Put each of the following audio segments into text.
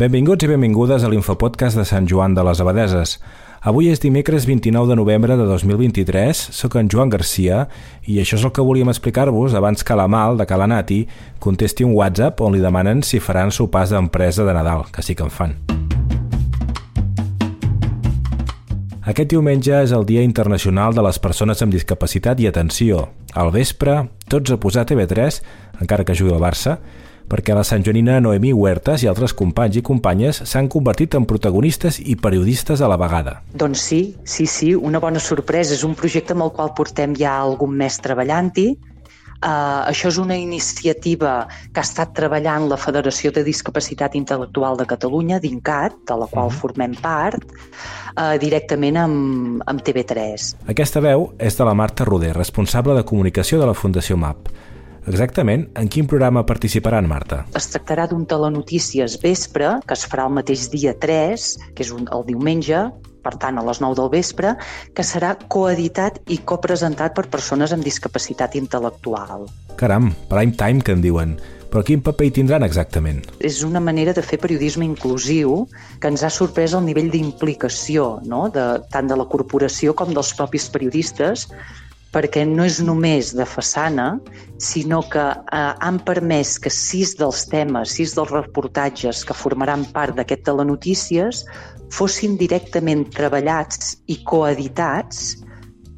Benvinguts i benvingudes a l'Infopodcast de Sant Joan de les Abadeses. Avui és dimecres 29 de novembre de 2023, sóc en Joan Garcia i això és el que volíem explicar-vos abans que la Mal, de Calanati, contesti un WhatsApp on li demanen si faran sopars d'empresa de Nadal, que sí que en fan. Aquest diumenge és el Dia Internacional de les Persones amb Discapacitat i Atenció. Al vespre, tots a posar TV3, encara que jugui al Barça, perquè la santjoanina Noemí Huertas i altres companys i companyes s'han convertit en protagonistes i periodistes a la vegada. Doncs sí, sí, sí, una bona sorpresa. És un projecte amb el qual portem ja algun mes treballant-hi. Uh, això és una iniciativa que ha estat treballant la Federació de Discapacitat Intel·lectual de Catalunya, d'INCAT, de la qual mm. formem part, uh, directament amb, amb TV3. Aquesta veu és de la Marta Roder, responsable de comunicació de la Fundació MAP. Exactament, en quin programa participaran, Marta? Es tractarà d'un telenotícies vespre, que es farà el mateix dia 3, que és un, el diumenge, per tant, a les 9 del vespre, que serà coeditat i copresentat per persones amb discapacitat intel·lectual. Caram, prime time, que en diuen. Però quin paper hi tindran exactament? És una manera de fer periodisme inclusiu que ens ha sorprès el nivell d'implicació, no? de, tant de la corporació com dels propis periodistes, perquè no és només de façana, sinó que eh, han permès que sis dels temes, sis dels reportatges que formaran part d'aquest telenotícies fossin directament treballats i coeditats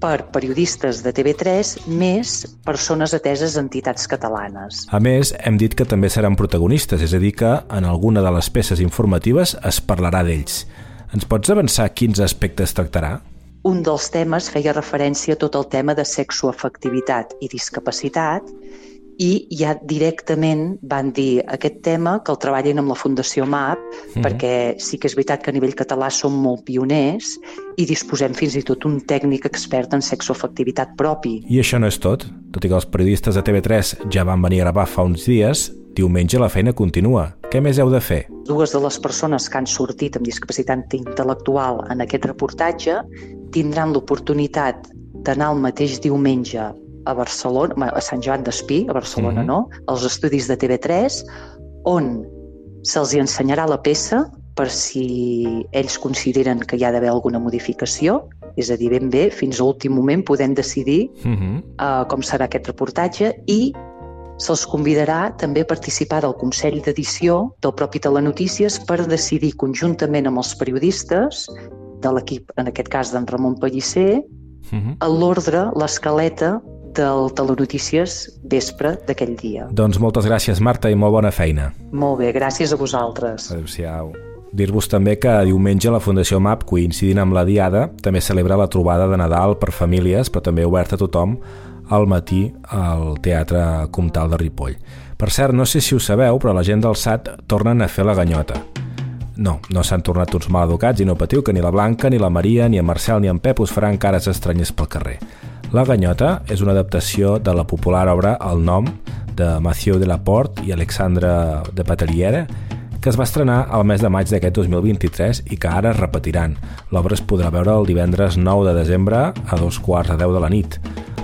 per periodistes de TV3 més persones ateses a entitats catalanes. A més, hem dit que també seran protagonistes, és a dir que en alguna de les peces informatives es parlarà d'ells. Ens pots avançar quins aspectes tractarà? Un dels temes feia referència a tot el tema de sexoafectivitat i discapacitat i ja directament van dir aquest tema que el treballin amb la Fundació MAP mm -hmm. perquè sí que és veritat que a nivell català som molt pioners i disposem fins i tot un tècnic expert en sexoafectivitat propi. I això no és tot. Tot i que els periodistes de TV3 ja van venir a gravar fa uns dies, Diumenge la feina continua. Què més heu de fer? Dues de les persones que han sortit amb discapacitat intel·lectual en aquest reportatge tindran l'oportunitat d'anar el mateix diumenge a Barcelona, a Sant Joan d'Espí, a Barcelona, mm -hmm. no?, als estudis de TV3, on se'ls ensenyarà la peça per si ells consideren que hi ha d'haver alguna modificació, és a dir, ben bé, fins a l'últim moment podem decidir mm -hmm. uh, com serà aquest reportatge i se'ls convidarà també a participar del Consell d'Edició del propi Telenotícies per decidir conjuntament amb els periodistes de l'equip, en aquest cas d'en Ramon Pellicer, uh mhm. -huh. a l'ordre, l'escaleta del Telenotícies vespre d'aquell dia. Doncs moltes gràcies, Marta, i molt bona feina. Molt bé, gràcies a vosaltres. Adéu-siau. Dir-vos també que diumenge la Fundació MAP, coincidint amb la Diada, també celebra la trobada de Nadal per famílies, però també oberta a tothom, al matí al Teatre Comtal de Ripoll. Per cert, no sé si ho sabeu, però la gent del SAT tornen a fer la ganyota. No, no s'han tornat uns maleducats i no patiu que ni la Blanca, ni la Maria, ni en Marcel ni en Pep us faran cares estranyes pel carrer. La ganyota és una adaptació de la popular obra El nom de Mathieu Delaporte i Alexandre de Pateliere, que es va estrenar al mes de maig d'aquest 2023 i que ara es repetiran. L'obra es podrà veure el divendres 9 de desembre a dos quarts a 10 de la nit.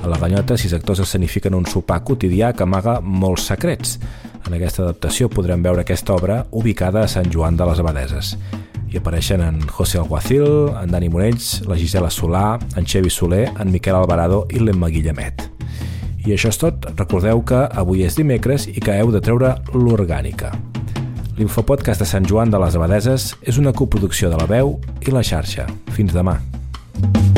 A la ganyota, sis actors escenifiquen un sopar quotidià que amaga molts secrets. En aquesta adaptació podrem veure aquesta obra ubicada a Sant Joan de les Abadeses. Hi apareixen en José Alguacil, en Dani Morells, la Gisela Solà, en Xevi Soler, en Miquel Alvarado i l'Emma Guillemet. I això és tot. Recordeu que avui és dimecres i que heu de treure l'orgànica. L'Infopodcast de Sant Joan de les Abadeses és una coproducció de la veu i la xarxa. Fins demà. thank you